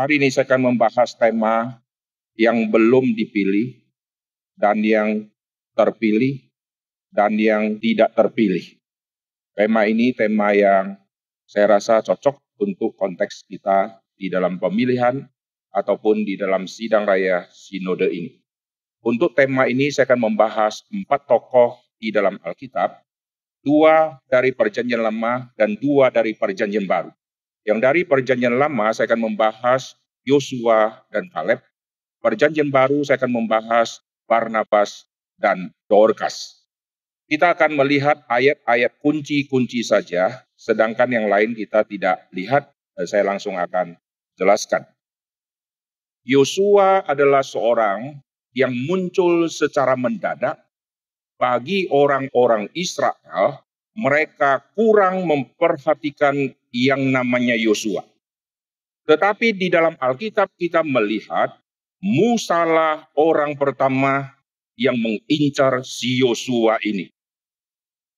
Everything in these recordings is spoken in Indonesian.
Hari ini saya akan membahas tema yang belum dipilih dan yang terpilih dan yang tidak terpilih. Tema ini tema yang saya rasa cocok untuk konteks kita di dalam pemilihan ataupun di dalam sidang raya sinode ini. Untuk tema ini saya akan membahas empat tokoh di dalam Alkitab, dua dari perjanjian lama dan dua dari perjanjian baru. Yang dari perjanjian lama saya akan membahas Yosua dan Kaleb. Perjanjian baru saya akan membahas Barnabas dan Dorcas. Kita akan melihat ayat-ayat kunci-kunci saja, sedangkan yang lain kita tidak lihat. Saya langsung akan jelaskan. Yosua adalah seorang yang muncul secara mendadak bagi orang-orang Israel mereka kurang memperhatikan yang namanya Yosua. Tetapi di dalam Alkitab kita melihat Musalah orang pertama yang mengincar si Yosua ini.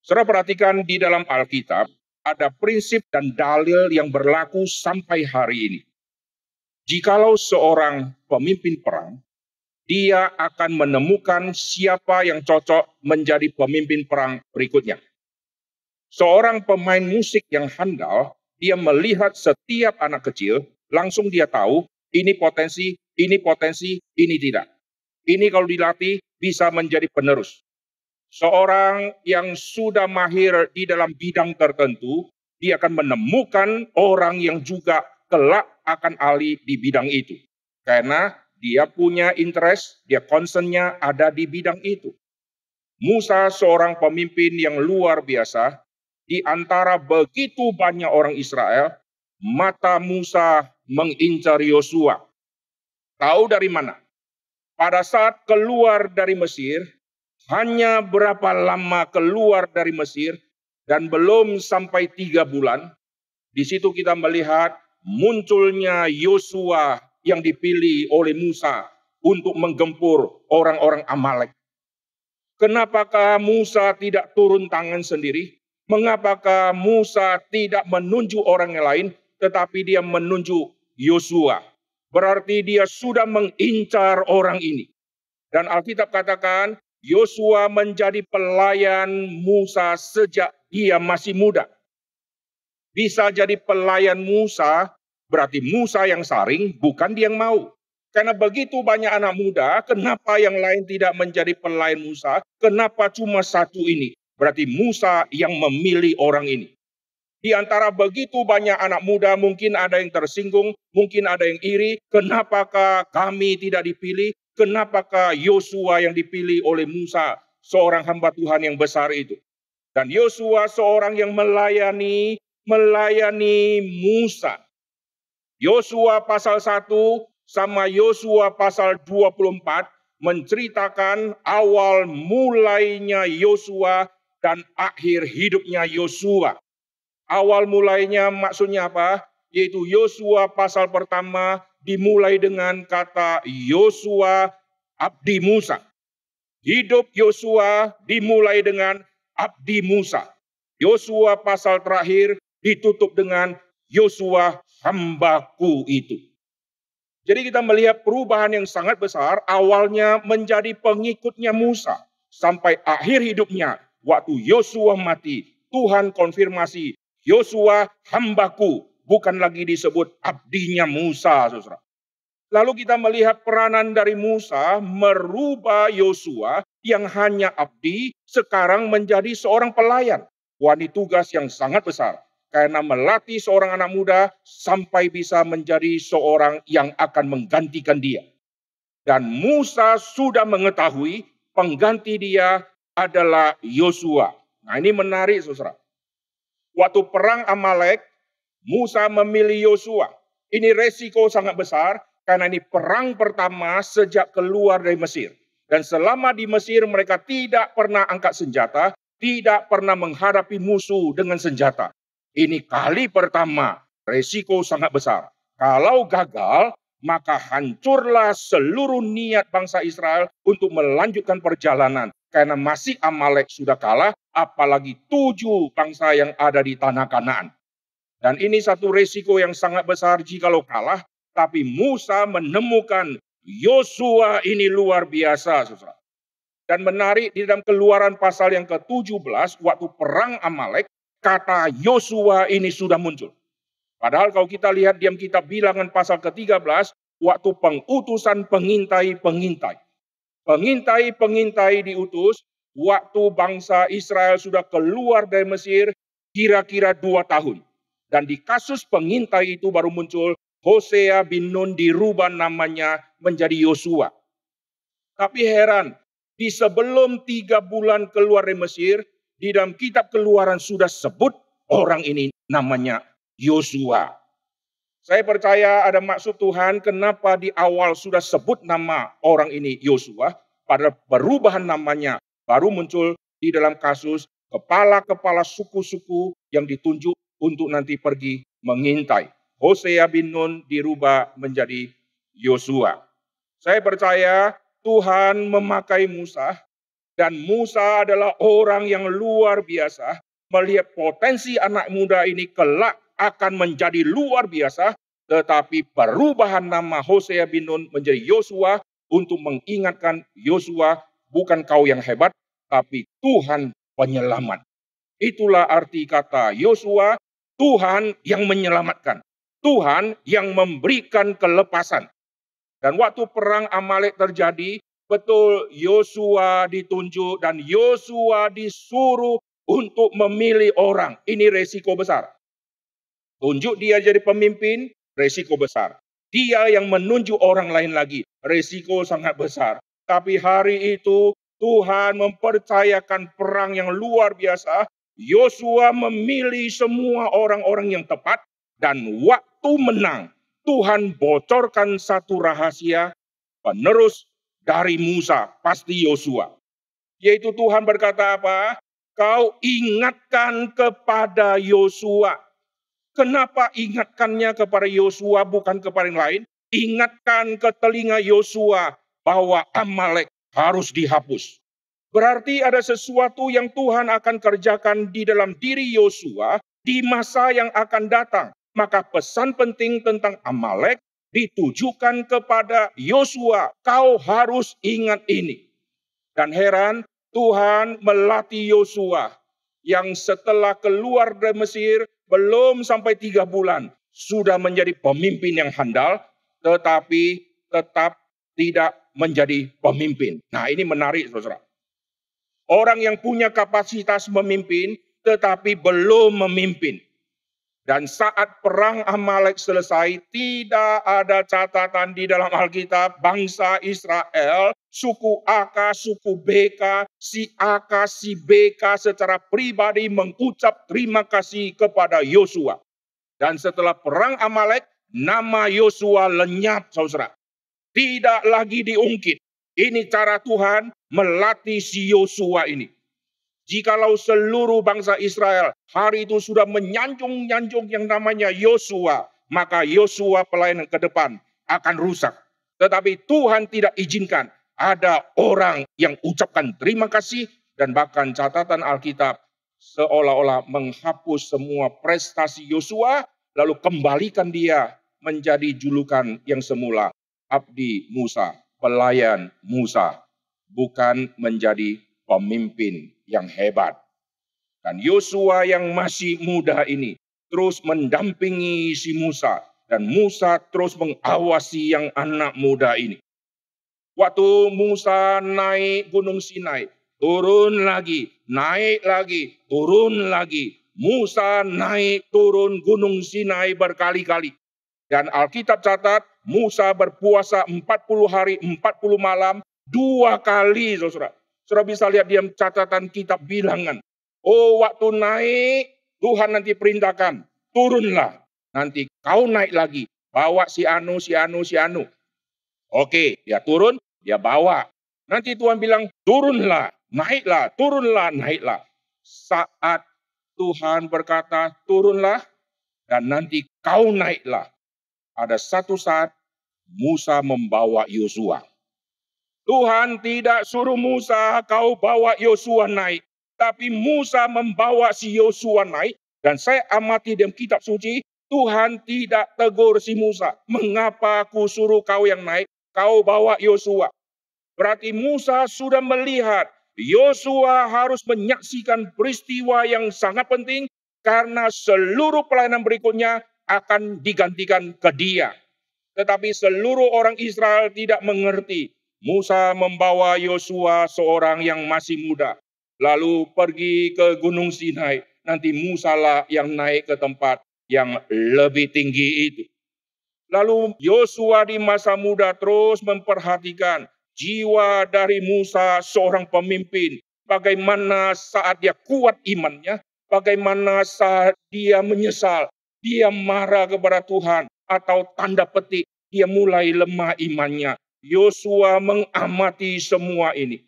Saudara perhatikan di dalam Alkitab ada prinsip dan dalil yang berlaku sampai hari ini. Jikalau seorang pemimpin perang, dia akan menemukan siapa yang cocok menjadi pemimpin perang berikutnya. Seorang pemain musik yang handal, dia melihat setiap anak kecil, langsung dia tahu ini potensi, ini potensi, ini tidak. Ini kalau dilatih bisa menjadi penerus. Seorang yang sudah mahir di dalam bidang tertentu, dia akan menemukan orang yang juga kelak akan ahli di bidang itu. Karena dia punya interest, dia concernnya ada di bidang itu. Musa seorang pemimpin yang luar biasa, di antara begitu banyak orang Israel, mata Musa mengincar Yosua. Tahu dari mana? Pada saat keluar dari Mesir, hanya berapa lama keluar dari Mesir, dan belum sampai tiga bulan, di situ kita melihat munculnya Yosua yang dipilih oleh Musa untuk menggempur orang-orang Amalek. Kenapakah Musa tidak turun tangan sendiri? Mengapakah Musa tidak menunjuk orang yang lain, tetapi dia menunjuk Yosua? Berarti dia sudah mengincar orang ini. Dan Alkitab katakan, Yosua menjadi pelayan Musa sejak dia masih muda. Bisa jadi pelayan Musa, berarti Musa yang saring, bukan dia yang mau. Karena begitu banyak anak muda, kenapa yang lain tidak menjadi pelayan Musa? Kenapa cuma satu ini? Berarti Musa yang memilih orang ini. Di antara begitu banyak anak muda, mungkin ada yang tersinggung, mungkin ada yang iri. Kenapakah kami tidak dipilih? Kenapakah Yosua yang dipilih oleh Musa, seorang hamba Tuhan yang besar itu? Dan Yosua seorang yang melayani, melayani Musa. Yosua pasal 1 sama Yosua pasal 24 menceritakan awal mulainya Yosua dan akhir hidupnya Yosua. Awal mulainya maksudnya apa? Yaitu Yosua pasal pertama dimulai dengan kata Yosua abdi Musa. Hidup Yosua dimulai dengan abdi Musa. Yosua pasal terakhir ditutup dengan Yosua hambaku itu. Jadi kita melihat perubahan yang sangat besar awalnya menjadi pengikutnya Musa sampai akhir hidupnya Waktu Yosua mati, Tuhan konfirmasi, Yosua hambaku, bukan lagi disebut abdinya Musa, saudara. Lalu kita melihat peranan dari Musa merubah Yosua yang hanya abdi sekarang menjadi seorang pelayan. Wanita tugas yang sangat besar karena melatih seorang anak muda sampai bisa menjadi seorang yang akan menggantikan dia. Dan Musa sudah mengetahui pengganti dia adalah Yosua. Nah ini menarik saudara. Waktu perang Amalek, Musa memilih Yosua. Ini resiko sangat besar karena ini perang pertama sejak keluar dari Mesir. Dan selama di Mesir mereka tidak pernah angkat senjata, tidak pernah menghadapi musuh dengan senjata. Ini kali pertama, resiko sangat besar. Kalau gagal, maka hancurlah seluruh niat bangsa Israel untuk melanjutkan perjalanan karena masih Amalek sudah kalah, apalagi tujuh bangsa yang ada di tanah Kanaan. Dan ini satu resiko yang sangat besar jikalau kalah, Tapi Musa menemukan Yosua ini luar biasa, saudara. Dan menarik di dalam keluaran pasal yang ke-17, waktu perang Amalek, kata Yosua ini sudah muncul. Padahal kalau kita lihat diam kitab bilangan pasal ke-13, waktu pengutusan pengintai-pengintai. Pengintai-pengintai diutus, waktu bangsa Israel sudah keluar dari Mesir, kira-kira dua tahun. Dan di kasus pengintai itu baru muncul Hosea bin Nun dirubah namanya menjadi Yosua. Tapi heran, di sebelum tiga bulan keluar dari Mesir, di dalam kitab keluaran sudah sebut orang ini namanya Yosua. Saya percaya ada maksud Tuhan kenapa di awal sudah sebut nama orang ini Yosua, pada perubahan namanya baru muncul di dalam kasus kepala-kepala suku-suku yang ditunjuk untuk nanti pergi mengintai. Hosea bin Nun dirubah menjadi Yosua. Saya percaya Tuhan memakai Musa dan Musa adalah orang yang luar biasa melihat potensi anak muda ini kelak akan menjadi luar biasa tetapi perubahan nama Hosea bin Nun menjadi Yosua untuk mengingatkan Yosua bukan kau yang hebat tapi Tuhan penyelamat. Itulah arti kata Yosua, Tuhan yang menyelamatkan. Tuhan yang memberikan kelepasan. Dan waktu perang Amalek terjadi, betul Yosua ditunjuk dan Yosua disuruh untuk memilih orang. Ini resiko besar. Tunjuk dia jadi pemimpin, resiko besar. Dia yang menunjuk orang lain lagi, resiko sangat besar. Tapi hari itu Tuhan mempercayakan perang yang luar biasa. Yosua memilih semua orang-orang yang tepat dan waktu menang, Tuhan bocorkan satu rahasia penerus dari Musa, pasti Yosua. Yaitu Tuhan berkata apa? Kau ingatkan kepada Yosua. Kenapa ingatkannya kepada Yosua bukan kepada yang lain? Ingatkan ke telinga Yosua bahwa Amalek harus dihapus. Berarti ada sesuatu yang Tuhan akan kerjakan di dalam diri Yosua di masa yang akan datang maka pesan penting tentang Amalek ditujukan kepada Yosua. Kau harus ingat ini. Dan heran, Tuhan melatih Yosua yang setelah keluar dari Mesir belum sampai tiga bulan sudah menjadi pemimpin yang handal, tetapi tetap tidak menjadi pemimpin. Nah ini menarik saudara. Orang yang punya kapasitas memimpin tetapi belum memimpin. Dan saat perang Amalek selesai, tidak ada catatan di dalam Alkitab bangsa Israel, suku Aka, suku BK, si Aka, si BK secara pribadi mengucap terima kasih kepada Yosua. Dan setelah perang Amalek, nama Yosua lenyap, saudara. Tidak lagi diungkit. Ini cara Tuhan melatih si Yosua ini. Jikalau seluruh bangsa Israel hari itu sudah menyanjung-nyanjung yang namanya Yosua, maka Yosua pelayanan ke depan akan rusak. Tetapi Tuhan tidak izinkan ada orang yang ucapkan terima kasih dan bahkan catatan Alkitab seolah-olah menghapus semua prestasi Yosua lalu kembalikan dia menjadi julukan yang semula abdi Musa, pelayan Musa, bukan menjadi pemimpin yang hebat. Dan Yosua yang masih muda ini terus mendampingi si Musa. Dan Musa terus mengawasi yang anak muda ini. Waktu Musa naik gunung Sinai, turun lagi, naik lagi, turun lagi. Musa naik turun gunung Sinai berkali-kali. Dan Alkitab catat, Musa berpuasa 40 hari, 40 malam, dua kali, saudara. Saudara bisa lihat diam catatan kitab bilangan. Oh waktu naik, Tuhan nanti perintahkan, turunlah. Nanti kau naik lagi, bawa si Anu, si Anu, si Anu. Oke, dia turun, dia bawa. Nanti Tuhan bilang, turunlah, naiklah, turunlah, naiklah. Saat Tuhan berkata, turunlah, dan nanti kau naiklah. Ada satu saat Musa membawa Yosua. Tuhan tidak suruh Musa kau bawa Yosua naik. Tapi Musa membawa si Yosua naik. Dan saya amati dalam kitab suci, Tuhan tidak tegur si Musa. Mengapa aku suruh kau yang naik? Kau bawa Yosua. Berarti Musa sudah melihat Yosua harus menyaksikan peristiwa yang sangat penting karena seluruh pelayanan berikutnya akan digantikan ke dia. Tetapi seluruh orang Israel tidak mengerti. Musa membawa Yosua seorang yang masih muda. Lalu pergi ke Gunung Sinai. Nanti Musa lah yang naik ke tempat yang lebih tinggi itu. Lalu Yosua di masa muda terus memperhatikan jiwa dari Musa seorang pemimpin. Bagaimana saat dia kuat imannya, bagaimana saat dia menyesal, dia marah kepada Tuhan, atau tanda petik dia mulai lemah imannya. Yosua mengamati semua ini.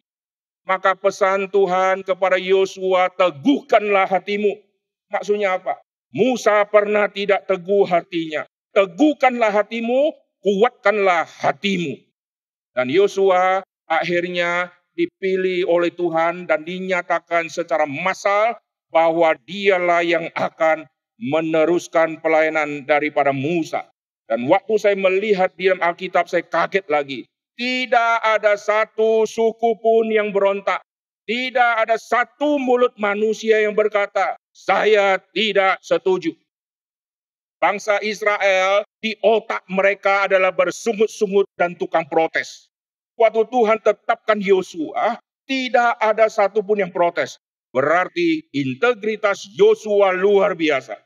Maka pesan Tuhan kepada Yosua, teguhkanlah hatimu. Maksudnya apa? Musa pernah tidak teguh hatinya. Teguhkanlah hatimu, kuatkanlah hatimu. Dan Yosua akhirnya dipilih oleh Tuhan dan dinyatakan secara massal bahwa dialah yang akan meneruskan pelayanan daripada Musa. Dan waktu saya melihat di dalam Alkitab, saya kaget lagi. Tidak ada satu suku pun yang berontak. Tidak ada satu mulut manusia yang berkata, saya tidak setuju. Bangsa Israel di otak mereka adalah bersungut-sungut dan tukang protes. Waktu Tuhan tetapkan Yosua, tidak ada satupun yang protes. Berarti integritas Yosua luar biasa.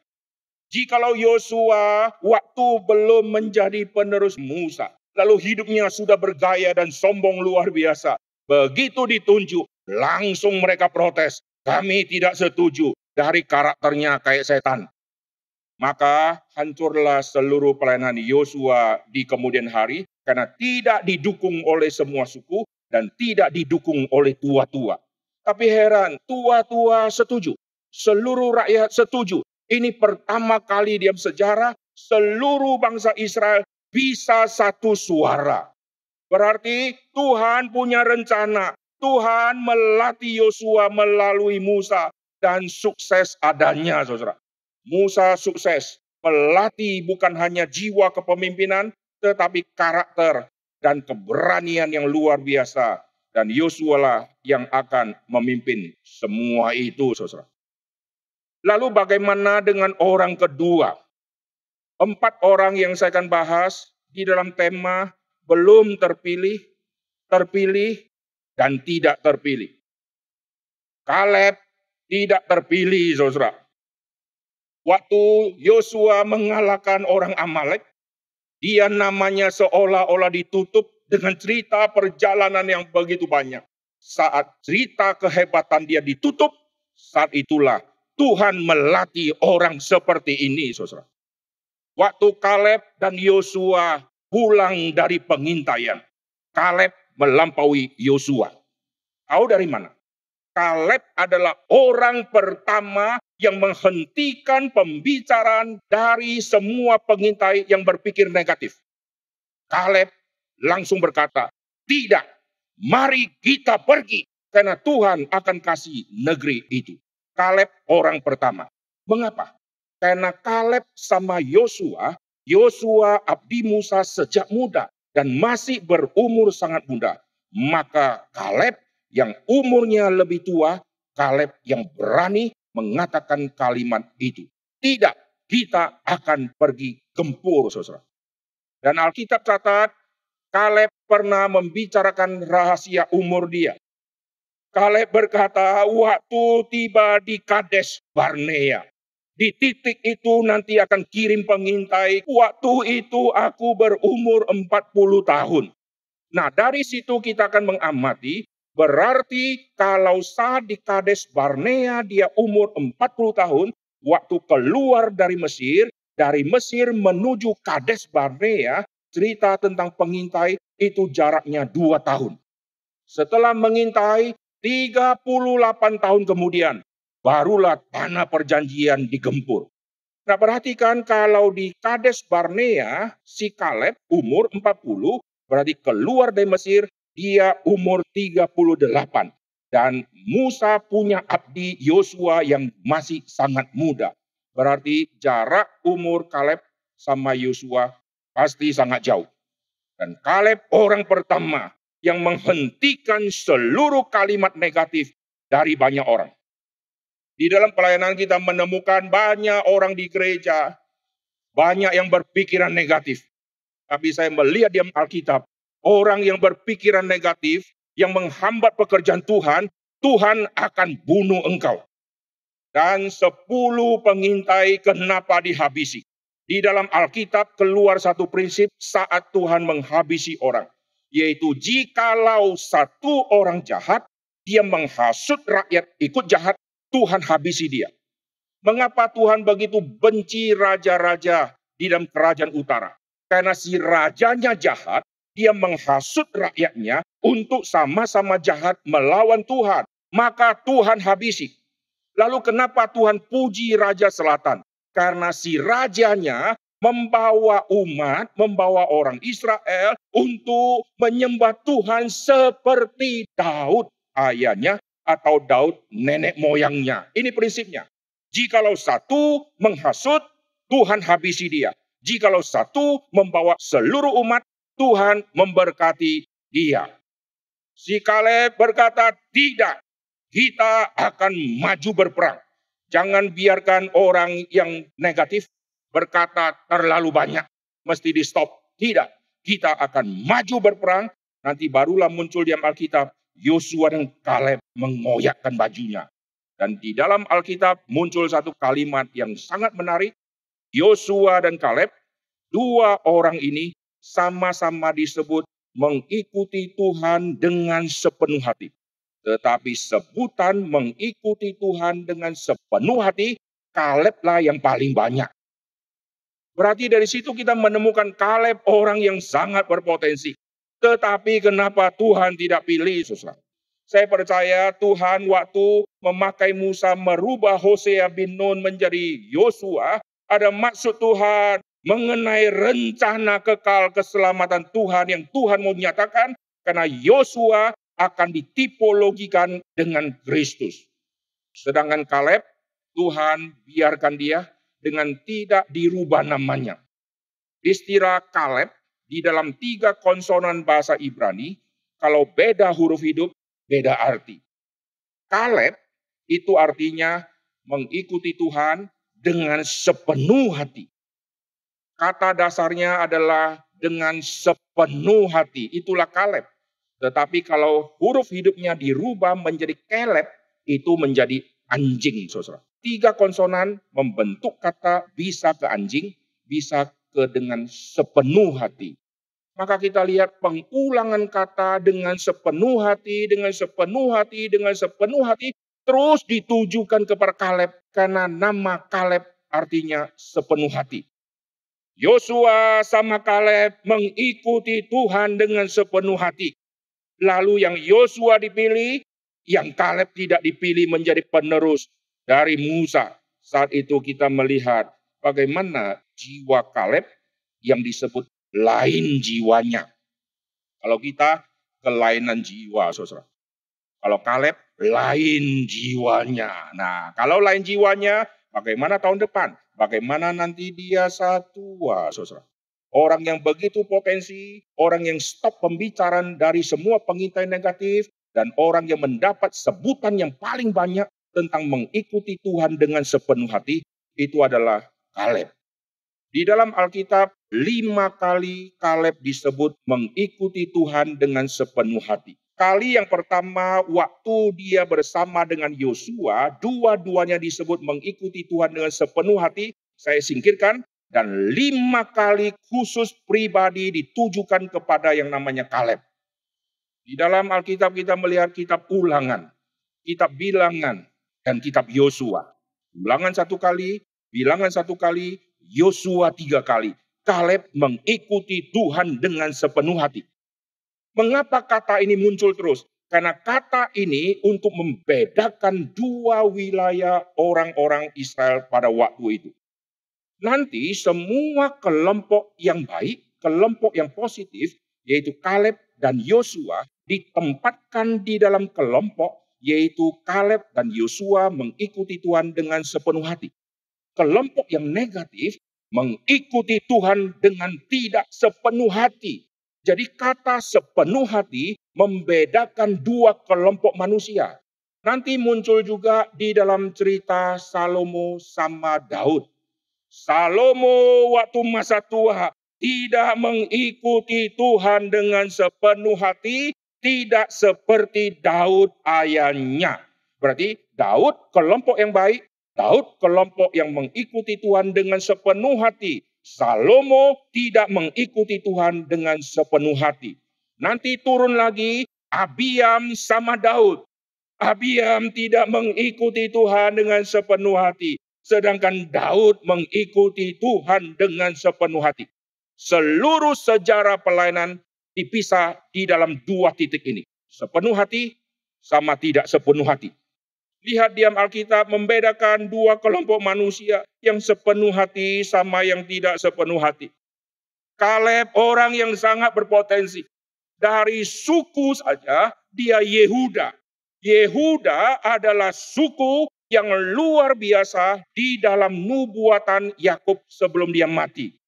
Jikalau Yosua waktu belum menjadi penerus Musa, lalu hidupnya sudah bergaya dan sombong luar biasa. Begitu ditunjuk, langsung mereka protes. Kami tidak setuju dari karakternya kayak setan. Maka hancurlah seluruh pelayanan Yosua di kemudian hari karena tidak didukung oleh semua suku dan tidak didukung oleh tua-tua. Tapi heran, tua-tua setuju. Seluruh rakyat setuju ini pertama kali di sejarah seluruh bangsa Israel bisa satu suara. Berarti Tuhan punya rencana. Tuhan melatih Yosua melalui Musa dan sukses adanya, saudara. Musa sukses melatih bukan hanya jiwa kepemimpinan, tetapi karakter dan keberanian yang luar biasa. Dan Yosua lah yang akan memimpin semua itu, saudara. Lalu bagaimana dengan orang kedua? Empat orang yang saya akan bahas di dalam tema belum terpilih, terpilih, dan tidak terpilih. Kaleb tidak terpilih, saudara. Waktu Yosua mengalahkan orang Amalek, dia namanya seolah-olah ditutup dengan cerita perjalanan yang begitu banyak. Saat cerita kehebatan dia ditutup, saat itulah Tuhan melatih orang seperti ini, saudara. Waktu Kaleb dan Yosua pulang dari pengintaian, Kaleb melampaui Yosua. Tahu dari mana? Kaleb adalah orang pertama yang menghentikan pembicaraan dari semua pengintai yang berpikir negatif. Kaleb langsung berkata, tidak, mari kita pergi karena Tuhan akan kasih negeri itu. Kaleb orang pertama. Mengapa? Karena Kaleb sama Yosua, Yosua abdi Musa sejak muda dan masih berumur sangat muda. Maka Kaleb yang umurnya lebih tua, Kaleb yang berani mengatakan kalimat itu. Tidak, kita akan pergi gempur, saudara. Dan Alkitab catat, Kaleb pernah membicarakan rahasia umur dia. Kaleb berkata, waktu tiba di Kades Barnea. Di titik itu nanti akan kirim pengintai. Waktu itu aku berumur 40 tahun. Nah dari situ kita akan mengamati. Berarti kalau saat di Kades Barnea dia umur 40 tahun. Waktu keluar dari Mesir. Dari Mesir menuju Kades Barnea. Cerita tentang pengintai itu jaraknya dua tahun. Setelah mengintai, 38 tahun kemudian, barulah tanah perjanjian digempur. Nah perhatikan kalau di Kades Barnea, si Kaleb umur 40, berarti keluar dari Mesir, dia umur 38. Dan Musa punya abdi Yosua yang masih sangat muda. berarti jarak umur Kaleb sama Yosua pasti sangat jauh. Dan Kaleb orang pertama yang menghentikan seluruh kalimat negatif dari banyak orang. Di dalam pelayanan kita menemukan banyak orang di gereja, banyak yang berpikiran negatif. Tapi saya melihat di Alkitab, orang yang berpikiran negatif, yang menghambat pekerjaan Tuhan, Tuhan akan bunuh engkau. Dan sepuluh pengintai kenapa dihabisi? Di dalam Alkitab keluar satu prinsip saat Tuhan menghabisi orang. Yaitu jikalau satu orang jahat, dia menghasut rakyat ikut jahat, Tuhan habisi dia. Mengapa Tuhan begitu benci raja-raja di dalam kerajaan utara? Karena si rajanya jahat, dia menghasut rakyatnya untuk sama-sama jahat melawan Tuhan. Maka Tuhan habisi. Lalu kenapa Tuhan puji Raja Selatan? Karena si rajanya membawa umat, membawa orang Israel untuk menyembah Tuhan seperti Daud ayahnya atau Daud nenek moyangnya. Ini prinsipnya. Jikalau satu menghasut, Tuhan habisi dia. Jikalau satu membawa seluruh umat, Tuhan memberkati dia. Si Kaleb berkata, tidak, kita akan maju berperang. Jangan biarkan orang yang negatif berkata terlalu banyak, mesti di stop. Tidak, kita akan maju berperang, nanti barulah muncul di Alkitab, Yosua dan Kaleb mengoyakkan bajunya. Dan di dalam Alkitab muncul satu kalimat yang sangat menarik. Yosua dan Kaleb, dua orang ini sama-sama disebut mengikuti Tuhan dengan sepenuh hati. Tetapi sebutan mengikuti Tuhan dengan sepenuh hati, Kaleblah yang paling banyak. Berarti dari situ kita menemukan Kaleb orang yang sangat berpotensi. Tetapi kenapa Tuhan tidak pilih, saudara? Saya percaya Tuhan waktu memakai Musa merubah Hosea bin Nun menjadi Yosua, ada maksud Tuhan mengenai rencana kekal keselamatan Tuhan yang Tuhan mau nyatakan karena Yosua akan ditipologikan dengan Kristus. Sedangkan Kaleb, Tuhan biarkan dia dengan tidak dirubah namanya. Istilah Kaleb di dalam tiga konsonan bahasa Ibrani, kalau beda huruf hidup, beda arti. Kaleb itu artinya mengikuti Tuhan dengan sepenuh hati. Kata dasarnya adalah dengan sepenuh hati. Itulah Kaleb. Tetapi kalau huruf hidupnya dirubah menjadi Kaleb, itu menjadi anjing, saudara. Tiga konsonan membentuk kata bisa ke anjing, bisa ke dengan sepenuh hati. Maka kita lihat pengulangan kata dengan sepenuh hati, dengan sepenuh hati, dengan sepenuh hati, terus ditujukan kepada Kaleb. Karena nama Kaleb artinya sepenuh hati. Yosua sama Kaleb mengikuti Tuhan dengan sepenuh hati. Lalu yang Yosua dipilih, yang Kaleb tidak dipilih menjadi penerus dari Musa. Saat itu kita melihat bagaimana jiwa Kaleb yang disebut lain jiwanya. Kalau kita kelainan jiwa, saudara. Kalau Kaleb lain jiwanya. Nah, kalau lain jiwanya, bagaimana tahun depan? Bagaimana nanti dia satu, wah, saudara. Orang yang begitu potensi, orang yang stop pembicaraan dari semua pengintai negatif, dan orang yang mendapat sebutan yang paling banyak tentang mengikuti Tuhan dengan sepenuh hati, itu adalah Kaleb. Di dalam Alkitab, lima kali Kaleb disebut mengikuti Tuhan dengan sepenuh hati. Kali yang pertama, waktu dia bersama dengan Yosua, dua-duanya disebut mengikuti Tuhan dengan sepenuh hati. Saya singkirkan, dan lima kali khusus pribadi ditujukan kepada yang namanya Kaleb. Di dalam Alkitab kita melihat kitab ulangan, kitab bilangan, dan kitab Yosua. Ulangan satu kali, bilangan satu kali, Yosua tiga kali. Kaleb mengikuti Tuhan dengan sepenuh hati. Mengapa kata ini muncul terus? Karena kata ini untuk membedakan dua wilayah orang-orang Israel pada waktu itu. Nanti semua kelompok yang baik, kelompok yang positif, yaitu Kaleb dan Yosua, ditempatkan di dalam kelompok, yaitu Kaleb dan Yosua mengikuti Tuhan dengan sepenuh hati. kelompok yang negatif mengikuti Tuhan dengan tidak sepenuh hati. Jadi kata sepenuh hati membedakan dua kelompok manusia. Nanti muncul juga di dalam cerita Salomo sama Daud. Salomo waktu masa tua tidak mengikuti Tuhan dengan sepenuh hati, tidak seperti Daud ayahnya. Berarti Daud kelompok yang baik, Daud kelompok yang mengikuti Tuhan dengan sepenuh hati. Salomo tidak mengikuti Tuhan dengan sepenuh hati. Nanti turun lagi Abiam sama Daud. Abiam tidak mengikuti Tuhan dengan sepenuh hati. Sedangkan Daud mengikuti Tuhan dengan sepenuh hati. Seluruh sejarah pelayanan dipisah di dalam dua titik ini. Sepenuh hati sama tidak sepenuh hati. Lihat diam Alkitab membedakan dua kelompok manusia yang sepenuh hati sama yang tidak sepenuh hati. Kaleb orang yang sangat berpotensi. Dari suku saja dia Yehuda. Yehuda adalah suku yang luar biasa di dalam nubuatan Yakub sebelum dia mati.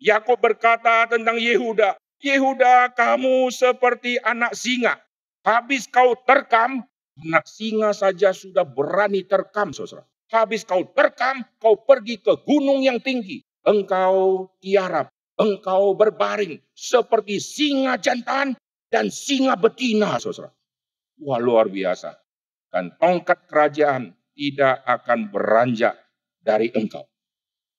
Yakub berkata tentang Yehuda, Yehuda kamu seperti anak singa. Habis kau terkam, anak singa saja sudah berani terkam, saudara. Habis kau terkam, kau pergi ke gunung yang tinggi. Engkau tiarap, engkau berbaring seperti singa jantan dan singa betina, saudara. Wah luar biasa. Dan tongkat kerajaan tidak akan beranjak dari engkau.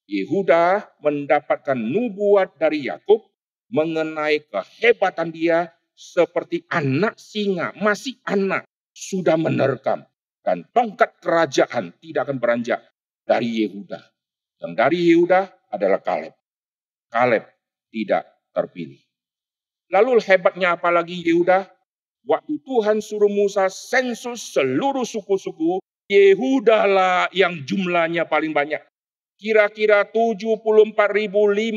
Yehuda mendapatkan nubuat dari Yakub mengenai kehebatan dia seperti anak singa, masih anak, sudah menerkam. Dan tongkat kerajaan tidak akan beranjak dari Yehuda. Dan dari Yehuda adalah Kaleb. Kaleb tidak terpilih. Lalu hebatnya apalagi Yehuda? Waktu Tuhan suruh Musa sensus seluruh suku-suku, Yehuda lah yang jumlahnya paling banyak. Kira-kira 74.500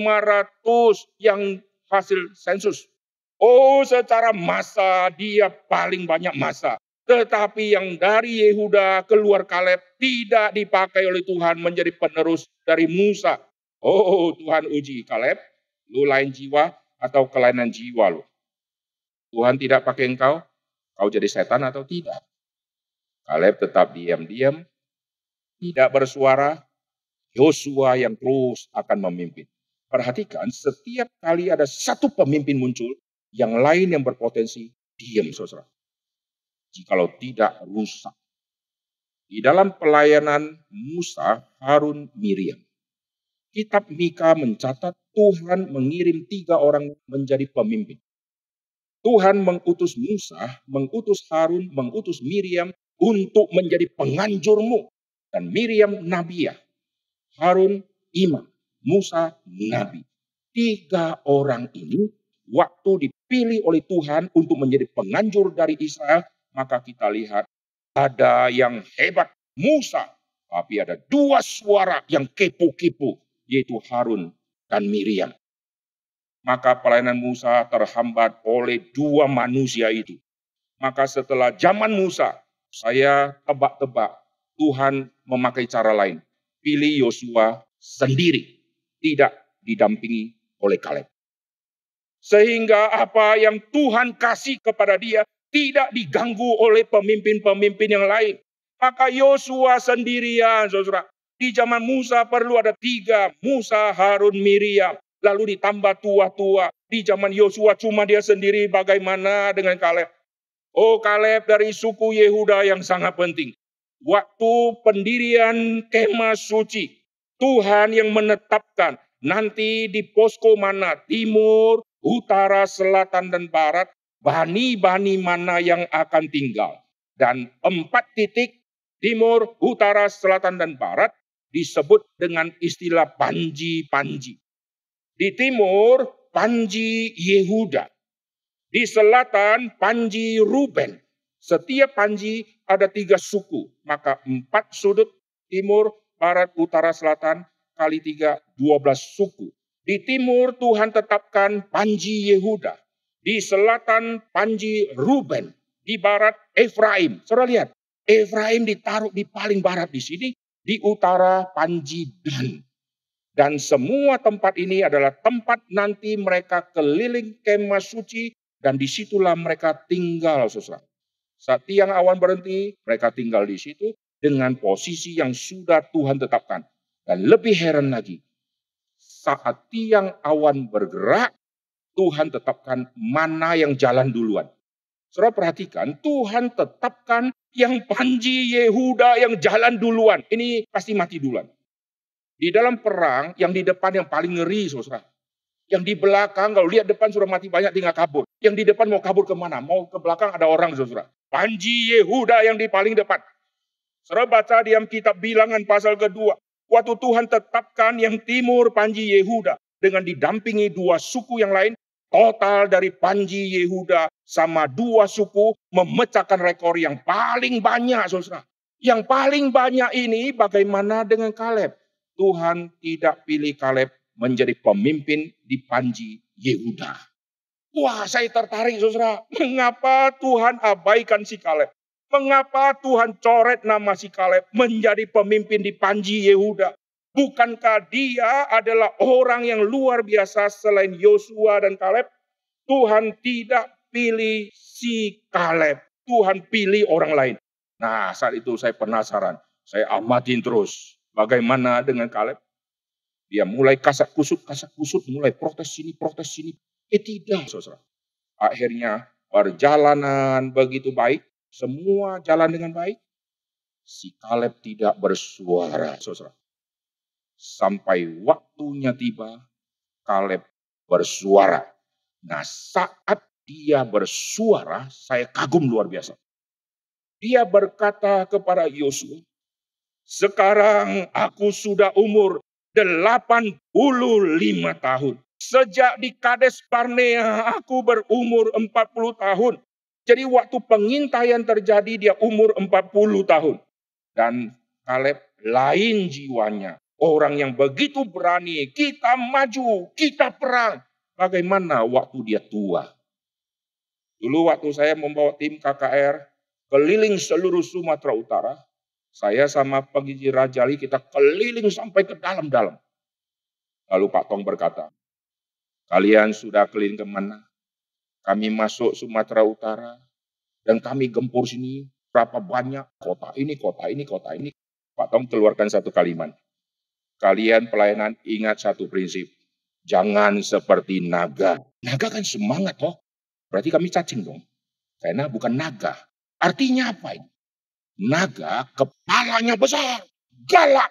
yang hasil sensus. Oh secara masa dia paling banyak masa. Tetapi yang dari Yehuda keluar Kaleb tidak dipakai oleh Tuhan menjadi penerus dari Musa. Oh Tuhan uji Kaleb, lu lain jiwa atau kelainan jiwa lu. Tuhan tidak pakai engkau, kau jadi setan atau tidak? Kaleb tetap diam-diam, tidak bersuara. Yosua yang terus akan memimpin. Perhatikan, setiap kali ada satu pemimpin muncul, yang lain yang berpotensi diam, saudara. Jikalau tidak rusak. Di dalam pelayanan Musa, Harun, Miriam. Kitab Mika mencatat Tuhan mengirim tiga orang menjadi pemimpin. Tuhan mengutus Musa, mengutus Harun, mengutus Miriam untuk menjadi penganjurmu. Dan Miriam Nabiya, Harun imam, Musa nabi. Tiga orang ini waktu dipilih oleh Tuhan untuk menjadi penganjur dari Israel, maka kita lihat ada yang hebat Musa, tapi ada dua suara yang kepo-kepo, yaitu Harun dan Miriam maka pelayanan Musa terhambat oleh dua manusia itu. Maka setelah zaman Musa, saya tebak-tebak Tuhan memakai cara lain. Pilih Yosua sendiri, tidak didampingi oleh Kaleb. Sehingga apa yang Tuhan kasih kepada dia tidak diganggu oleh pemimpin-pemimpin yang lain. Maka Yosua sendirian, saudara. Di zaman Musa perlu ada tiga, Musa, Harun, Miriam lalu ditambah tua-tua. Di zaman Yosua cuma dia sendiri bagaimana dengan Kaleb? Oh Kaleb dari suku Yehuda yang sangat penting. Waktu pendirian kemah suci, Tuhan yang menetapkan nanti di posko mana, timur, utara, selatan, dan barat, bani-bani mana yang akan tinggal. Dan empat titik, timur, utara, selatan, dan barat, disebut dengan istilah panji-panji. Di timur, Panji Yehuda. Di selatan, Panji Ruben. Setiap Panji ada tiga suku. Maka empat sudut timur, barat, utara, selatan, kali tiga, dua belas suku. Di timur Tuhan tetapkan Panji Yehuda. Di selatan Panji Ruben. Di barat Efraim. Saudara lihat, Efraim ditaruh di paling barat di sini. di utara Panji Dan. Dan semua tempat ini adalah tempat nanti mereka keliling kemah suci dan di situlah mereka tinggal saudara. Saat tiang awan berhenti, mereka tinggal di situ dengan posisi yang sudah Tuhan tetapkan. Dan lebih heran lagi, saat tiang awan bergerak, Tuhan tetapkan mana yang jalan duluan. Saudara perhatikan, Tuhan tetapkan yang Panji Yehuda yang jalan duluan. Ini pasti mati duluan. Di dalam perang, yang di depan yang paling ngeri, saudara. Yang di belakang, kalau lihat depan sudah mati banyak, tinggal kabur. Yang di depan mau kabur ke mana? Mau ke belakang ada orang, saudara. Panji Yehuda yang di paling depan. Saudara baca di kitab bilangan pasal kedua. Waktu Tuhan tetapkan yang timur Panji Yehuda. Dengan didampingi dua suku yang lain. Total dari Panji Yehuda sama dua suku memecahkan rekor yang paling banyak, saudara. Yang paling banyak ini bagaimana dengan Kaleb? Tuhan tidak pilih Kaleb menjadi pemimpin di Panji Yehuda. Wah, saya tertarik saudara. Mengapa Tuhan abaikan si Kaleb? Mengapa Tuhan coret nama si Kaleb menjadi pemimpin di Panji Yehuda? Bukankah dia adalah orang yang luar biasa selain Yosua dan Kaleb? Tuhan tidak pilih si Kaleb. Tuhan pilih orang lain. Nah, saat itu saya penasaran. Saya amatin terus. Bagaimana dengan Kaleb? Dia mulai kasak kusut, kasak kusut, mulai protes sini, protes sini. Eh tidak, saudara. Akhirnya perjalanan begitu baik, semua jalan dengan baik. Si Kaleb tidak bersuara, saudara. Sampai waktunya tiba, Kaleb bersuara. Nah saat dia bersuara, saya kagum luar biasa. Dia berkata kepada Yosua, sekarang aku sudah umur 85 tahun. Sejak di Kades Barnea aku berumur 40 tahun. Jadi waktu pengintaian terjadi dia umur 40 tahun. Dan Kaleb lain jiwanya. Orang yang begitu berani, kita maju, kita perang. Bagaimana waktu dia tua? Dulu waktu saya membawa tim KKR keliling seluruh Sumatera Utara, saya sama pengisi Rajali kita keliling sampai ke dalam-dalam. Lalu Pak Tong berkata, kalian sudah keliling ke mana? Kami masuk Sumatera Utara dan kami gempur sini berapa banyak kota ini, kota ini, kota ini. Pak Tong keluarkan satu kalimat. Kalian pelayanan ingat satu prinsip. Jangan seperti naga. Naga kan semangat toh. Berarti kami cacing dong. Karena bukan naga. Artinya apa ini? Naga kepalanya besar, galak.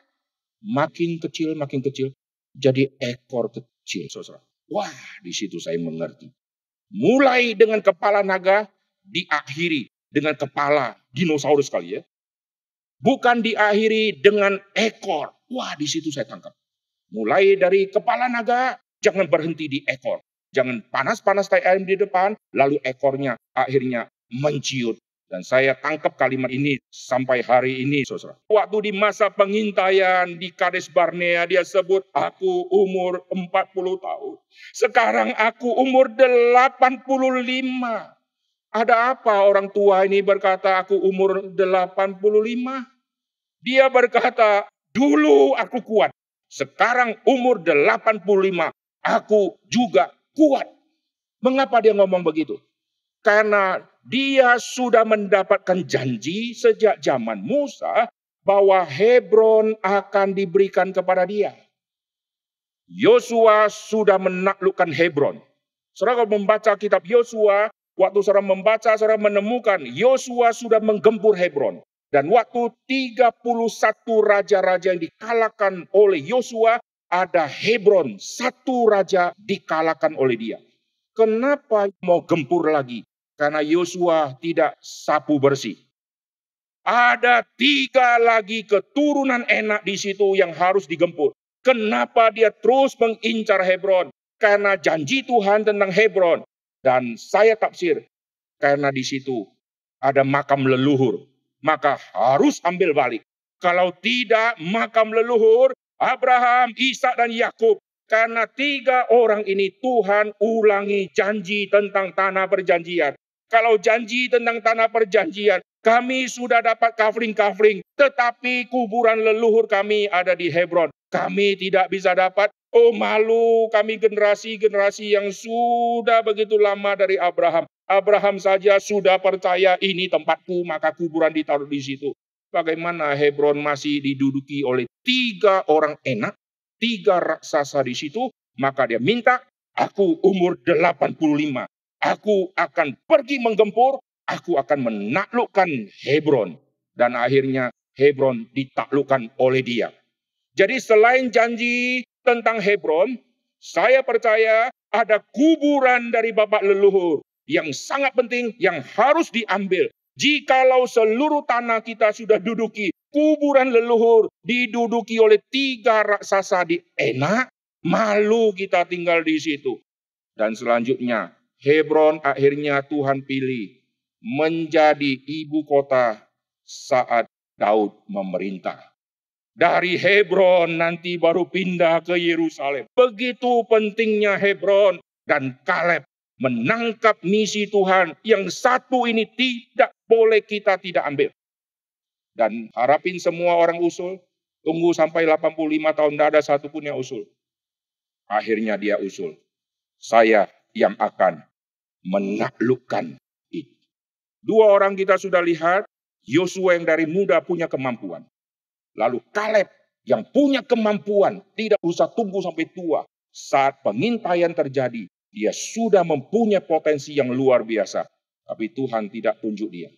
Makin kecil, makin kecil. Jadi ekor kecil, saudara. Wah, di situ saya mengerti. Mulai dengan kepala naga, diakhiri dengan kepala dinosaurus kali ya. Bukan diakhiri dengan ekor. Wah, di situ saya tangkap. Mulai dari kepala naga, jangan berhenti di ekor. Jangan panas-panas tai ayam di depan, lalu ekornya akhirnya menciut dan saya tangkap kalimat ini sampai hari ini, saudara. Waktu di masa pengintaian di Kades Barnea, dia sebut, aku umur 40 tahun. Sekarang aku umur 85. Ada apa orang tua ini berkata, aku umur 85? Dia berkata, dulu aku kuat. Sekarang umur 85, aku juga kuat. Mengapa dia ngomong begitu? Karena dia sudah mendapatkan janji sejak zaman Musa bahwa Hebron akan diberikan kepada dia. Yosua sudah menaklukkan Hebron. Saudara kalau membaca kitab Yosua, waktu saudara membaca, saudara menemukan Yosua sudah menggempur Hebron. Dan waktu 31 raja-raja yang dikalahkan oleh Yosua, ada Hebron, satu raja dikalahkan oleh dia. Kenapa mau gempur lagi? Karena Yosua tidak sapu bersih. Ada tiga lagi keturunan enak di situ yang harus digempur. Kenapa dia terus mengincar Hebron? Karena janji Tuhan tentang Hebron. Dan saya tafsir, karena di situ ada makam leluhur. Maka harus ambil balik. Kalau tidak makam leluhur, Abraham, Ishak dan Yakub karena tiga orang ini Tuhan ulangi janji tentang tanah perjanjian. Kalau janji tentang tanah perjanjian Kami sudah dapat kafling-kafling, tetapi kuburan leluhur kami ada di Hebron. Kami tidak bisa dapat. Oh malu kami generasi-generasi yang sudah begitu lama dari Abraham. Abraham saja sudah percaya ini tempatku, maka kuburan ditaruh di situ. Bagaimana Hebron masih diduduki oleh tiga orang enak, tiga raksasa di situ, maka dia minta, aku umur 85. Aku akan pergi menggempur, aku akan menaklukkan Hebron. Dan akhirnya Hebron ditaklukkan oleh dia. Jadi selain janji tentang Hebron, saya percaya ada kuburan dari bapak leluhur yang sangat penting yang harus diambil. Jikalau seluruh tanah kita sudah duduki, kuburan leluhur diduduki oleh tiga raksasa di enak, malu kita tinggal di situ. Dan selanjutnya, Hebron akhirnya Tuhan pilih menjadi ibu kota saat Daud memerintah. Dari Hebron nanti baru pindah ke Yerusalem. Begitu pentingnya Hebron dan Kaleb menangkap misi Tuhan yang satu ini tidak boleh kita tidak ambil. Dan harapin semua orang usul, tunggu sampai 85 tahun tidak ada satupun yang usul. Akhirnya dia usul. Saya yang akan menaklukkan Dua orang kita sudah lihat, Yosua yang dari muda punya kemampuan. Lalu Kaleb yang punya kemampuan, tidak usah tunggu sampai tua. Saat pengintaian terjadi, dia sudah mempunyai potensi yang luar biasa. Tapi Tuhan tidak tunjuk dia.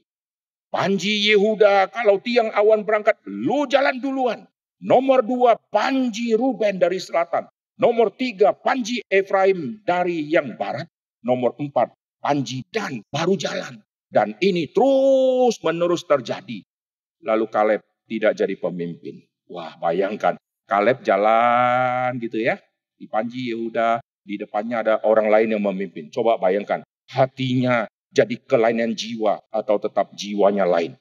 Panji Yehuda, kalau tiang awan berangkat, lu jalan duluan. Nomor dua, Panji Ruben dari selatan. Nomor tiga, Panji Efraim dari yang barat. Nomor empat, Panji Dan baru jalan. Dan ini terus menerus terjadi. Lalu Kaleb tidak jadi pemimpin. Wah bayangkan, Kaleb jalan gitu ya. Di Panji Yehuda, di depannya ada orang lain yang memimpin. Coba bayangkan, hatinya jadi kelainan jiwa atau tetap jiwanya lain.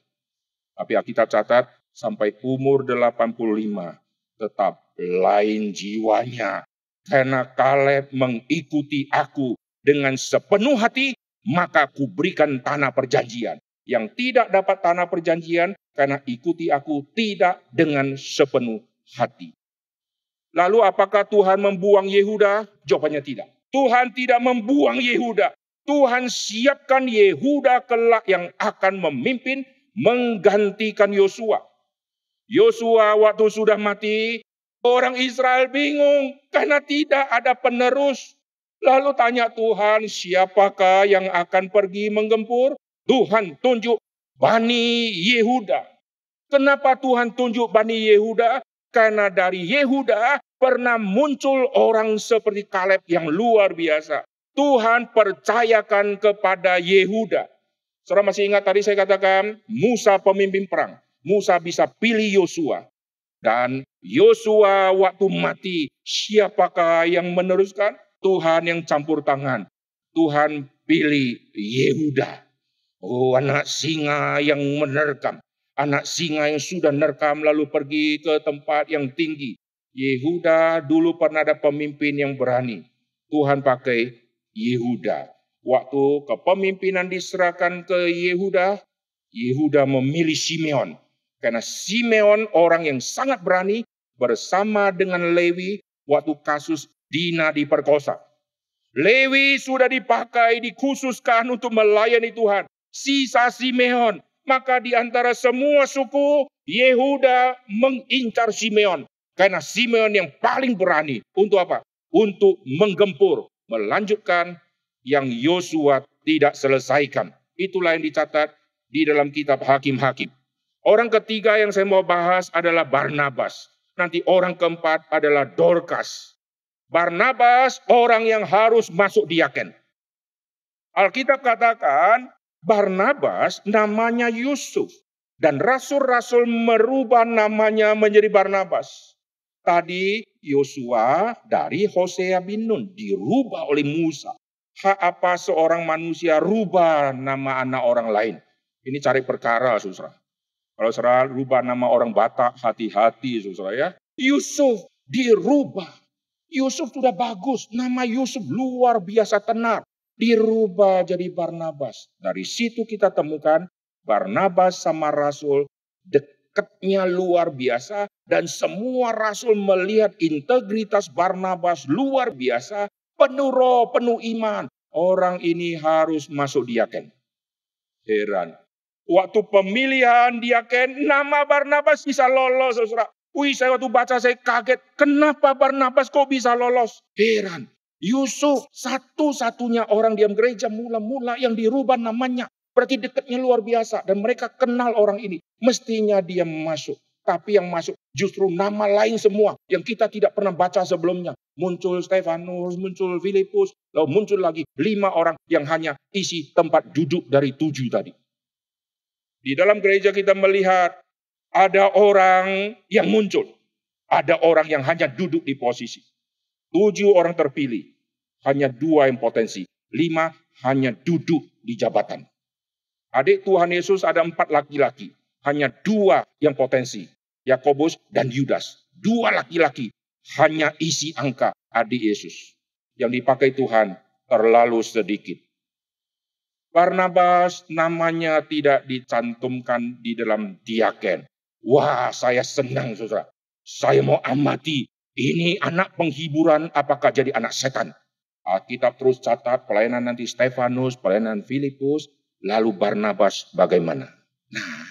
Tapi kita catat sampai umur 85 tetap lain jiwanya. Karena Kaleb mengikuti aku dengan sepenuh hati maka kuberikan tanah perjanjian. Yang tidak dapat tanah perjanjian karena ikuti aku tidak dengan sepenuh hati. Lalu apakah Tuhan membuang Yehuda? Jawabannya tidak. Tuhan tidak membuang Yehuda. Tuhan siapkan Yehuda kelak yang akan memimpin menggantikan Yosua. Yosua waktu sudah mati, orang Israel bingung karena tidak ada penerus. Lalu tanya Tuhan, siapakah yang akan pergi menggempur? Tuhan tunjuk Bani Yehuda. Kenapa Tuhan tunjuk Bani Yehuda? Karena dari Yehuda pernah muncul orang seperti Kaleb yang luar biasa. Tuhan percayakan kepada Yehuda. Saudara masih ingat tadi saya katakan Musa pemimpin perang. Musa bisa pilih Yosua. Dan Yosua waktu mati, siapakah yang meneruskan? Tuhan yang campur tangan. Tuhan pilih Yehuda. Oh anak singa yang menerkam. Anak singa yang sudah nerkam lalu pergi ke tempat yang tinggi. Yehuda dulu pernah ada pemimpin yang berani. Tuhan pakai Yehuda. Waktu kepemimpinan diserahkan ke Yehuda, Yehuda memilih Simeon. Karena Simeon orang yang sangat berani bersama dengan Lewi waktu kasus Dina diperkosa. Lewi sudah dipakai, dikhususkan untuk melayani Tuhan. Sisa Simeon. Maka di antara semua suku, Yehuda mengincar Simeon. Karena Simeon yang paling berani. Untuk apa? Untuk menggempur. Melanjutkan yang Yosua tidak selesaikan. Itulah yang dicatat di dalam kitab Hakim-Hakim. Orang ketiga yang saya mau bahas adalah Barnabas. Nanti orang keempat adalah Dorcas. Barnabas orang yang harus masuk diaken. Alkitab katakan Barnabas namanya Yusuf. Dan rasul-rasul merubah namanya menjadi Barnabas. Tadi Yosua dari Hosea bin Nun dirubah oleh Musa. Hak apa seorang manusia rubah nama anak orang lain? Ini cari perkara, saudara. Kalau saudara rubah nama orang Batak, hati-hati, saudara ya. Yusuf dirubah Yusuf sudah bagus, nama Yusuf luar biasa tenar. Dirubah jadi Barnabas. Dari situ kita temukan Barnabas sama rasul dekatnya luar biasa dan semua rasul melihat integritas Barnabas luar biasa, penuh roh, penuh iman. Orang ini harus masuk diaken. Heran. Waktu pemilihan diaken, nama Barnabas bisa lolos, saudara. Wih, saya waktu baca saya kaget. Kenapa Barnabas kok bisa lolos? Heran. Yusuf satu-satunya orang diam gereja mula-mula yang dirubah namanya. Berarti dekatnya luar biasa dan mereka kenal orang ini. Mestinya dia masuk. Tapi yang masuk justru nama lain semua yang kita tidak pernah baca sebelumnya. Muncul Stefanus, muncul Filipus, lalu muncul lagi lima orang yang hanya isi tempat duduk dari tujuh tadi. Di dalam gereja kita melihat ada orang yang muncul. Ada orang yang hanya duduk di posisi. Tujuh orang terpilih. Hanya dua yang potensi. Lima hanya duduk di jabatan. Adik Tuhan Yesus ada empat laki-laki. Hanya dua yang potensi. Yakobus dan Yudas. Dua laki-laki hanya isi angka adik Yesus. Yang dipakai Tuhan terlalu sedikit. Barnabas namanya tidak dicantumkan di dalam diaken. Wah, saya senang saudara. Saya mau amati. Ini anak penghiburan apakah jadi anak setan? Alkitab terus catat pelayanan nanti Stefanus, pelayanan Filipus, lalu Barnabas bagaimana? Nah,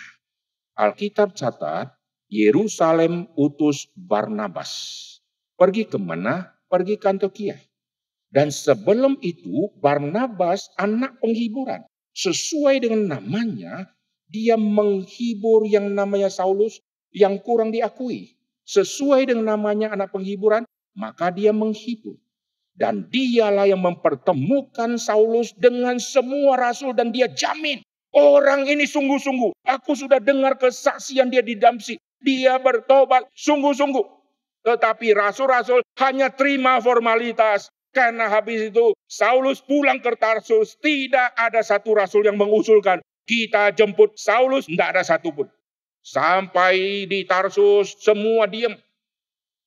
Alkitab catat Yerusalem utus Barnabas. Pergi ke mana? Pergi ke Antioquia. Dan sebelum itu Barnabas anak penghiburan. Sesuai dengan namanya, dia menghibur yang namanya Saulus yang kurang diakui. Sesuai dengan namanya anak penghiburan, maka dia menghibur. Dan dialah yang mempertemukan Saulus dengan semua rasul dan dia jamin. Orang ini sungguh-sungguh. Aku sudah dengar kesaksian dia di Damsi. Dia bertobat sungguh-sungguh. Tetapi rasul-rasul hanya terima formalitas. Karena habis itu Saulus pulang ke Tarsus. Tidak ada satu rasul yang mengusulkan. Kita jemput Saulus. Tidak ada satupun. Sampai di Tarsus semua diam.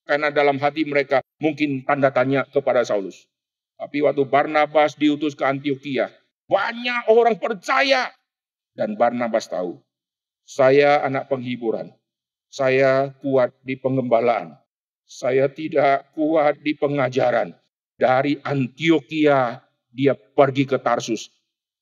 Karena dalam hati mereka mungkin tanda tanya kepada Saulus. Tapi waktu Barnabas diutus ke Antioquia. Banyak orang percaya. Dan Barnabas tahu. Saya anak penghiburan. Saya kuat di pengembalaan. Saya tidak kuat di pengajaran. Dari Antioquia dia pergi ke Tarsus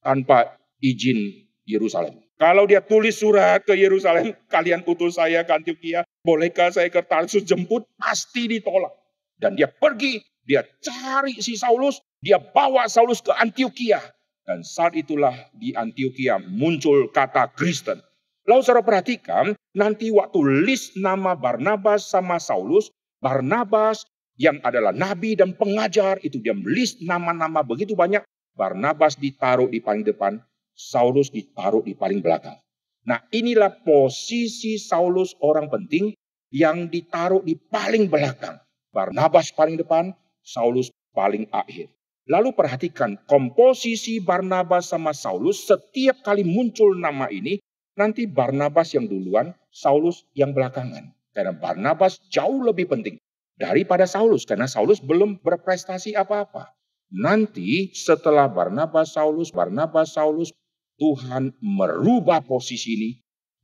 tanpa izin Yerusalem. Kalau dia tulis surat ke Yerusalem, kalian utus saya ke Antioquia, bolehkah saya ke Tarsus jemput? Pasti ditolak. Dan dia pergi, dia cari si Saulus, dia bawa Saulus ke Antioquia. Dan saat itulah di Antioquia muncul kata Kristen. Lalu saudara perhatikan, nanti waktu list nama Barnabas sama Saulus, Barnabas yang adalah nabi dan pengajar, itu dia list nama-nama begitu banyak. Barnabas ditaruh di paling depan, Saulus ditaruh di paling belakang. Nah inilah posisi Saulus orang penting yang ditaruh di paling belakang. Barnabas paling depan, Saulus paling akhir. Lalu perhatikan komposisi Barnabas sama Saulus setiap kali muncul nama ini Nanti Barnabas yang duluan, Saulus yang belakangan. Karena Barnabas jauh lebih penting daripada Saulus. Karena Saulus belum berprestasi apa-apa. Nanti setelah Barnabas, Saulus, Barnabas, Saulus, Tuhan merubah posisi ini.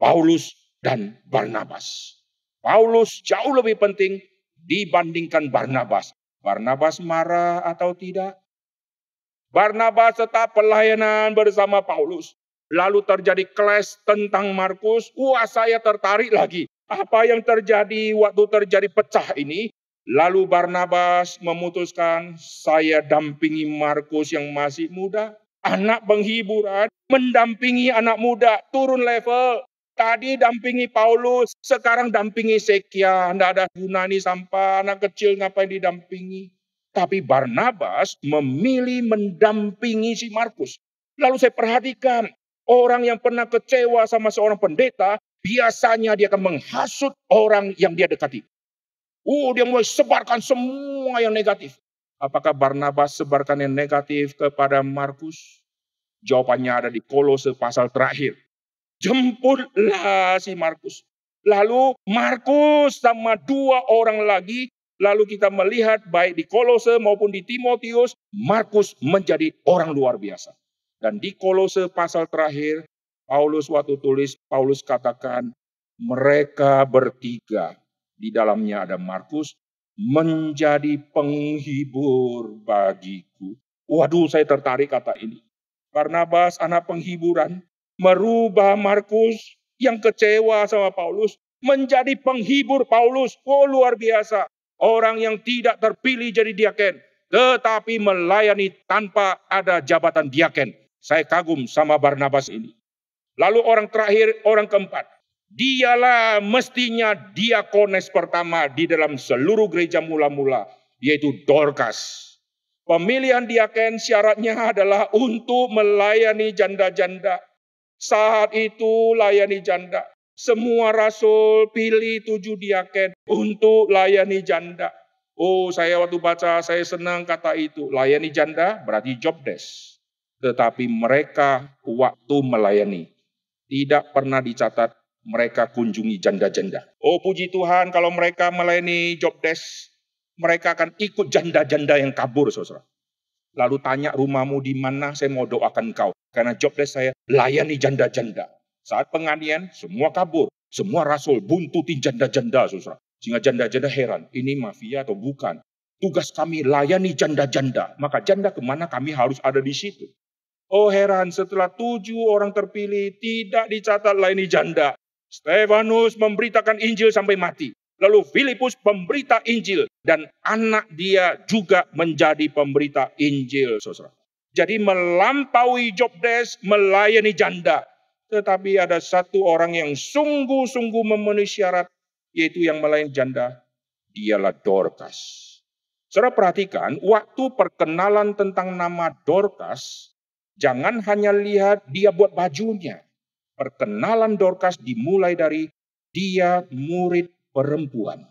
Paulus dan Barnabas. Paulus jauh lebih penting dibandingkan Barnabas. Barnabas marah atau tidak? Barnabas tetap pelayanan bersama Paulus. Lalu terjadi clash tentang Markus. Wah saya tertarik lagi. Apa yang terjadi waktu terjadi pecah ini? Lalu Barnabas memutuskan saya dampingi Markus yang masih muda. Anak penghiburan mendampingi anak muda turun level. Tadi dampingi Paulus, sekarang dampingi Sekia. Tidak ada Yunani sampah, anak kecil ngapain didampingi. Tapi Barnabas memilih mendampingi si Markus. Lalu saya perhatikan, Orang yang pernah kecewa sama seorang pendeta, biasanya dia akan menghasut orang yang dia dekati. Oh, dia mulai sebarkan semua yang negatif. Apakah Barnabas sebarkan yang negatif kepada Markus? Jawabannya ada di kolose pasal terakhir. Jemputlah si Markus. Lalu Markus sama dua orang lagi, lalu kita melihat baik di kolose maupun di Timotius, Markus menjadi orang luar biasa. Dan di kolose pasal terakhir, Paulus waktu tulis, Paulus katakan mereka bertiga, di dalamnya ada Markus, menjadi penghibur bagiku. Waduh, saya tertarik kata ini. Barnabas anak penghiburan, merubah Markus yang kecewa sama Paulus menjadi penghibur Paulus. Oh luar biasa. Orang yang tidak terpilih jadi diaken, tetapi melayani tanpa ada jabatan diaken. Saya kagum sama Barnabas ini. Lalu orang terakhir, orang keempat. Dialah mestinya diakones pertama di dalam seluruh gereja mula-mula, yaitu Dorcas. Pemilihan diaken syaratnya adalah untuk melayani janda-janda. Saat itu layani janda. Semua rasul pilih tujuh diaken untuk layani janda. Oh, saya waktu baca, saya senang kata itu. Layani janda berarti job desk. Tetapi mereka waktu melayani tidak pernah dicatat mereka kunjungi janda-janda. Oh puji Tuhan kalau mereka melayani job desk, mereka akan ikut janda-janda yang kabur saudara. Lalu tanya rumahmu di mana, saya mau doakan kau. Karena job desk saya layani janda-janda. Saat penganian, semua kabur. Semua rasul buntuti janda-janda, saudara. Sehingga janda-janda heran, ini mafia atau bukan. Tugas kami layani janda-janda. Maka janda ke mana kami harus ada di situ. Oh heran, setelah tujuh orang terpilih tidak dicatat layani janda. Stefanus memberitakan Injil sampai mati. Lalu Filipus pemberita Injil. Dan anak dia juga menjadi pemberita Injil, saudara. Jadi melampaui job desk, melayani janda. Tetapi ada satu orang yang sungguh-sungguh memenuhi syarat, yaitu yang melayani janda, dialah Dorcas. Saudara perhatikan, waktu perkenalan tentang nama Dorcas, jangan hanya lihat dia buat bajunya. Perkenalan Dorcas dimulai dari dia murid perempuan.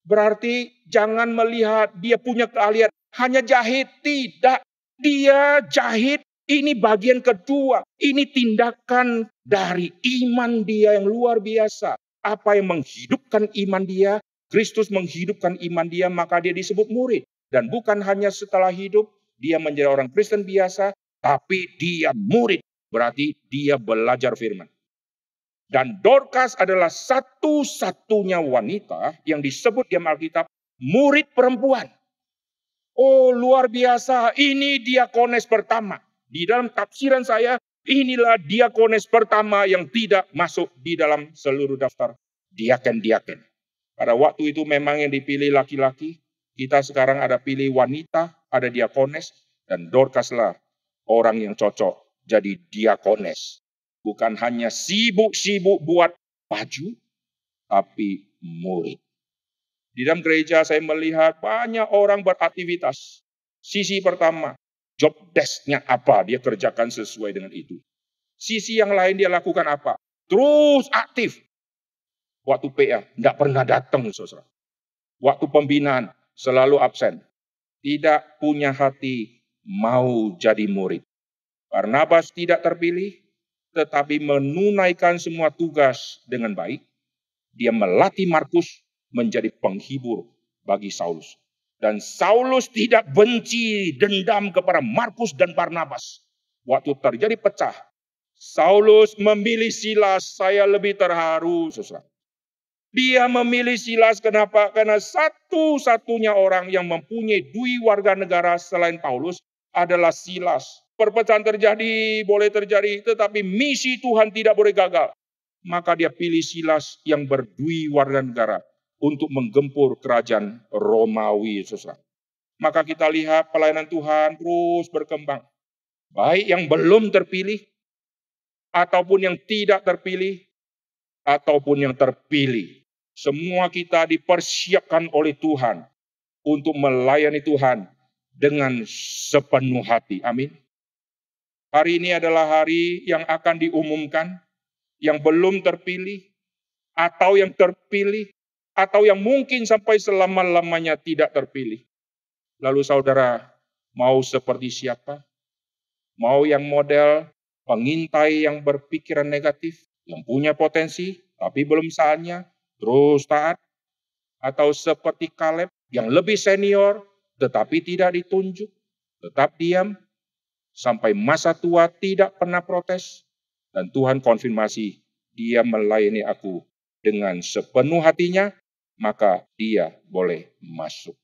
Berarti jangan melihat dia punya keahlian hanya jahit, tidak. Dia jahit ini bagian kedua. Ini tindakan dari iman dia yang luar biasa. Apa yang menghidupkan iman dia? Kristus menghidupkan iman dia, maka dia disebut murid. Dan bukan hanya setelah hidup, dia menjadi orang Kristen biasa, tapi dia murid. Berarti dia belajar firman. Dan Dorcas adalah satu-satunya wanita yang disebut di Alkitab murid perempuan. Oh luar biasa, ini diakones pertama. Di dalam tafsiran saya, inilah diakones pertama yang tidak masuk di dalam seluruh daftar diaken-diaken. Pada waktu itu memang yang dipilih laki-laki, kita sekarang ada pilih wanita, ada diakones, dan Dorcaslah orang yang cocok jadi diakones. Bukan hanya sibuk-sibuk buat baju, tapi murid. Di dalam gereja saya melihat banyak orang beraktivitas. Sisi pertama, job desk-nya apa, dia kerjakan sesuai dengan itu. Sisi yang lain dia lakukan apa? Terus aktif. Waktu PA, tidak pernah datang, saudara. Waktu pembinaan, selalu absen. Tidak punya hati mau jadi murid. Barnabas tidak terpilih, tetapi menunaikan semua tugas dengan baik. Dia melatih Markus menjadi penghibur bagi Saulus. Dan Saulus tidak benci dendam kepada Markus dan Barnabas. Waktu terjadi pecah, Saulus memilih Silas, saya lebih terharu, saudara. Dia memilih Silas kenapa? Karena satu-satunya orang yang mempunyai dui warga negara selain Paulus adalah Silas. Perpecahan terjadi, boleh terjadi, tetapi misi Tuhan tidak boleh gagal. Maka dia pilih Silas yang berdui warga negara untuk menggempur kerajaan Romawi, saudara. Maka kita lihat pelayanan Tuhan terus berkembang. Baik yang belum terpilih, ataupun yang tidak terpilih, ataupun yang terpilih. Semua kita dipersiapkan oleh Tuhan untuk melayani Tuhan dengan sepenuh hati. Amin. Hari ini adalah hari yang akan diumumkan, yang belum terpilih, atau yang terpilih, atau yang mungkin sampai selama-lamanya tidak terpilih. Lalu saudara mau seperti siapa? Mau yang model pengintai yang berpikiran negatif, yang punya potensi tapi belum saatnya, terus taat? Atau seperti Kaleb yang lebih senior tetapi tidak ditunjuk, tetap diam, sampai masa tua tidak pernah protes, Dan Tuhan konfirmasi, dia melayani aku dengan sepenuh hatinya, maka dia boleh masuk.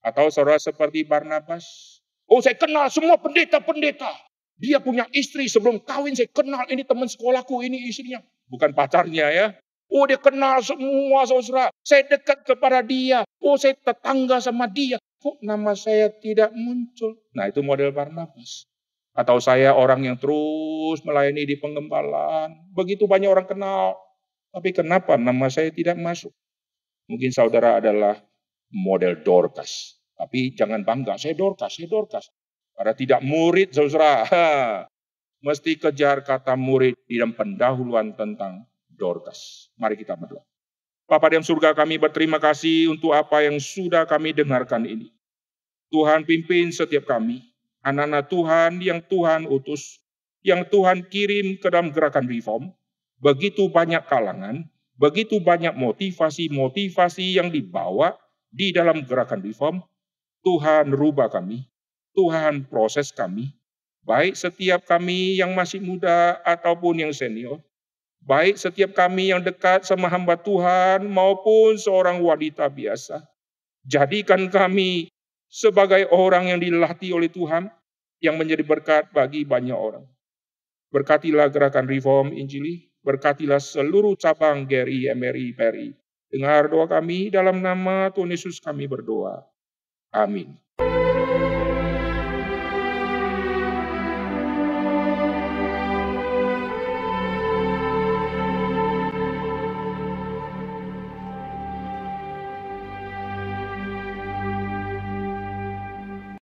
Atau saudara seperti Barnabas, oh saya kenal semua pendeta-pendeta. Dia punya istri sebelum kawin saya kenal ini teman sekolahku, ini istrinya. Bukan pacarnya ya. Oh dia kenal semua saudara. Saya dekat kepada dia. Oh saya tetangga sama dia. Kok nama saya tidak muncul? Nah itu model Barnabas. Atau saya orang yang terus melayani di pengembalaan. Begitu banyak orang kenal. Tapi kenapa nama saya tidak masuk? Mungkin saudara adalah model Dorcas. Tapi jangan bangga, saya Dorcas, saya Dorcas. Karena tidak murid, saudara. Mesti kejar kata murid di dalam pendahuluan tentang Dorcas. Mari kita berdoa. Bapak di surga kami berterima kasih untuk apa yang sudah kami dengarkan ini. Tuhan pimpin setiap kami anak-anak Tuhan yang Tuhan utus, yang Tuhan kirim ke dalam gerakan reform, begitu banyak kalangan, begitu banyak motivasi-motivasi yang dibawa di dalam gerakan reform, Tuhan rubah kami, Tuhan proses kami, baik setiap kami yang masih muda ataupun yang senior, baik setiap kami yang dekat sama hamba Tuhan maupun seorang wanita biasa. Jadikan kami sebagai orang yang dilatih oleh Tuhan yang menjadi berkat bagi banyak orang. Berkatilah gerakan Reform Injili, berkatilah seluruh cabang GRI, MRI, PRI. Dengar doa kami dalam nama Tuhan Yesus kami berdoa. Amin.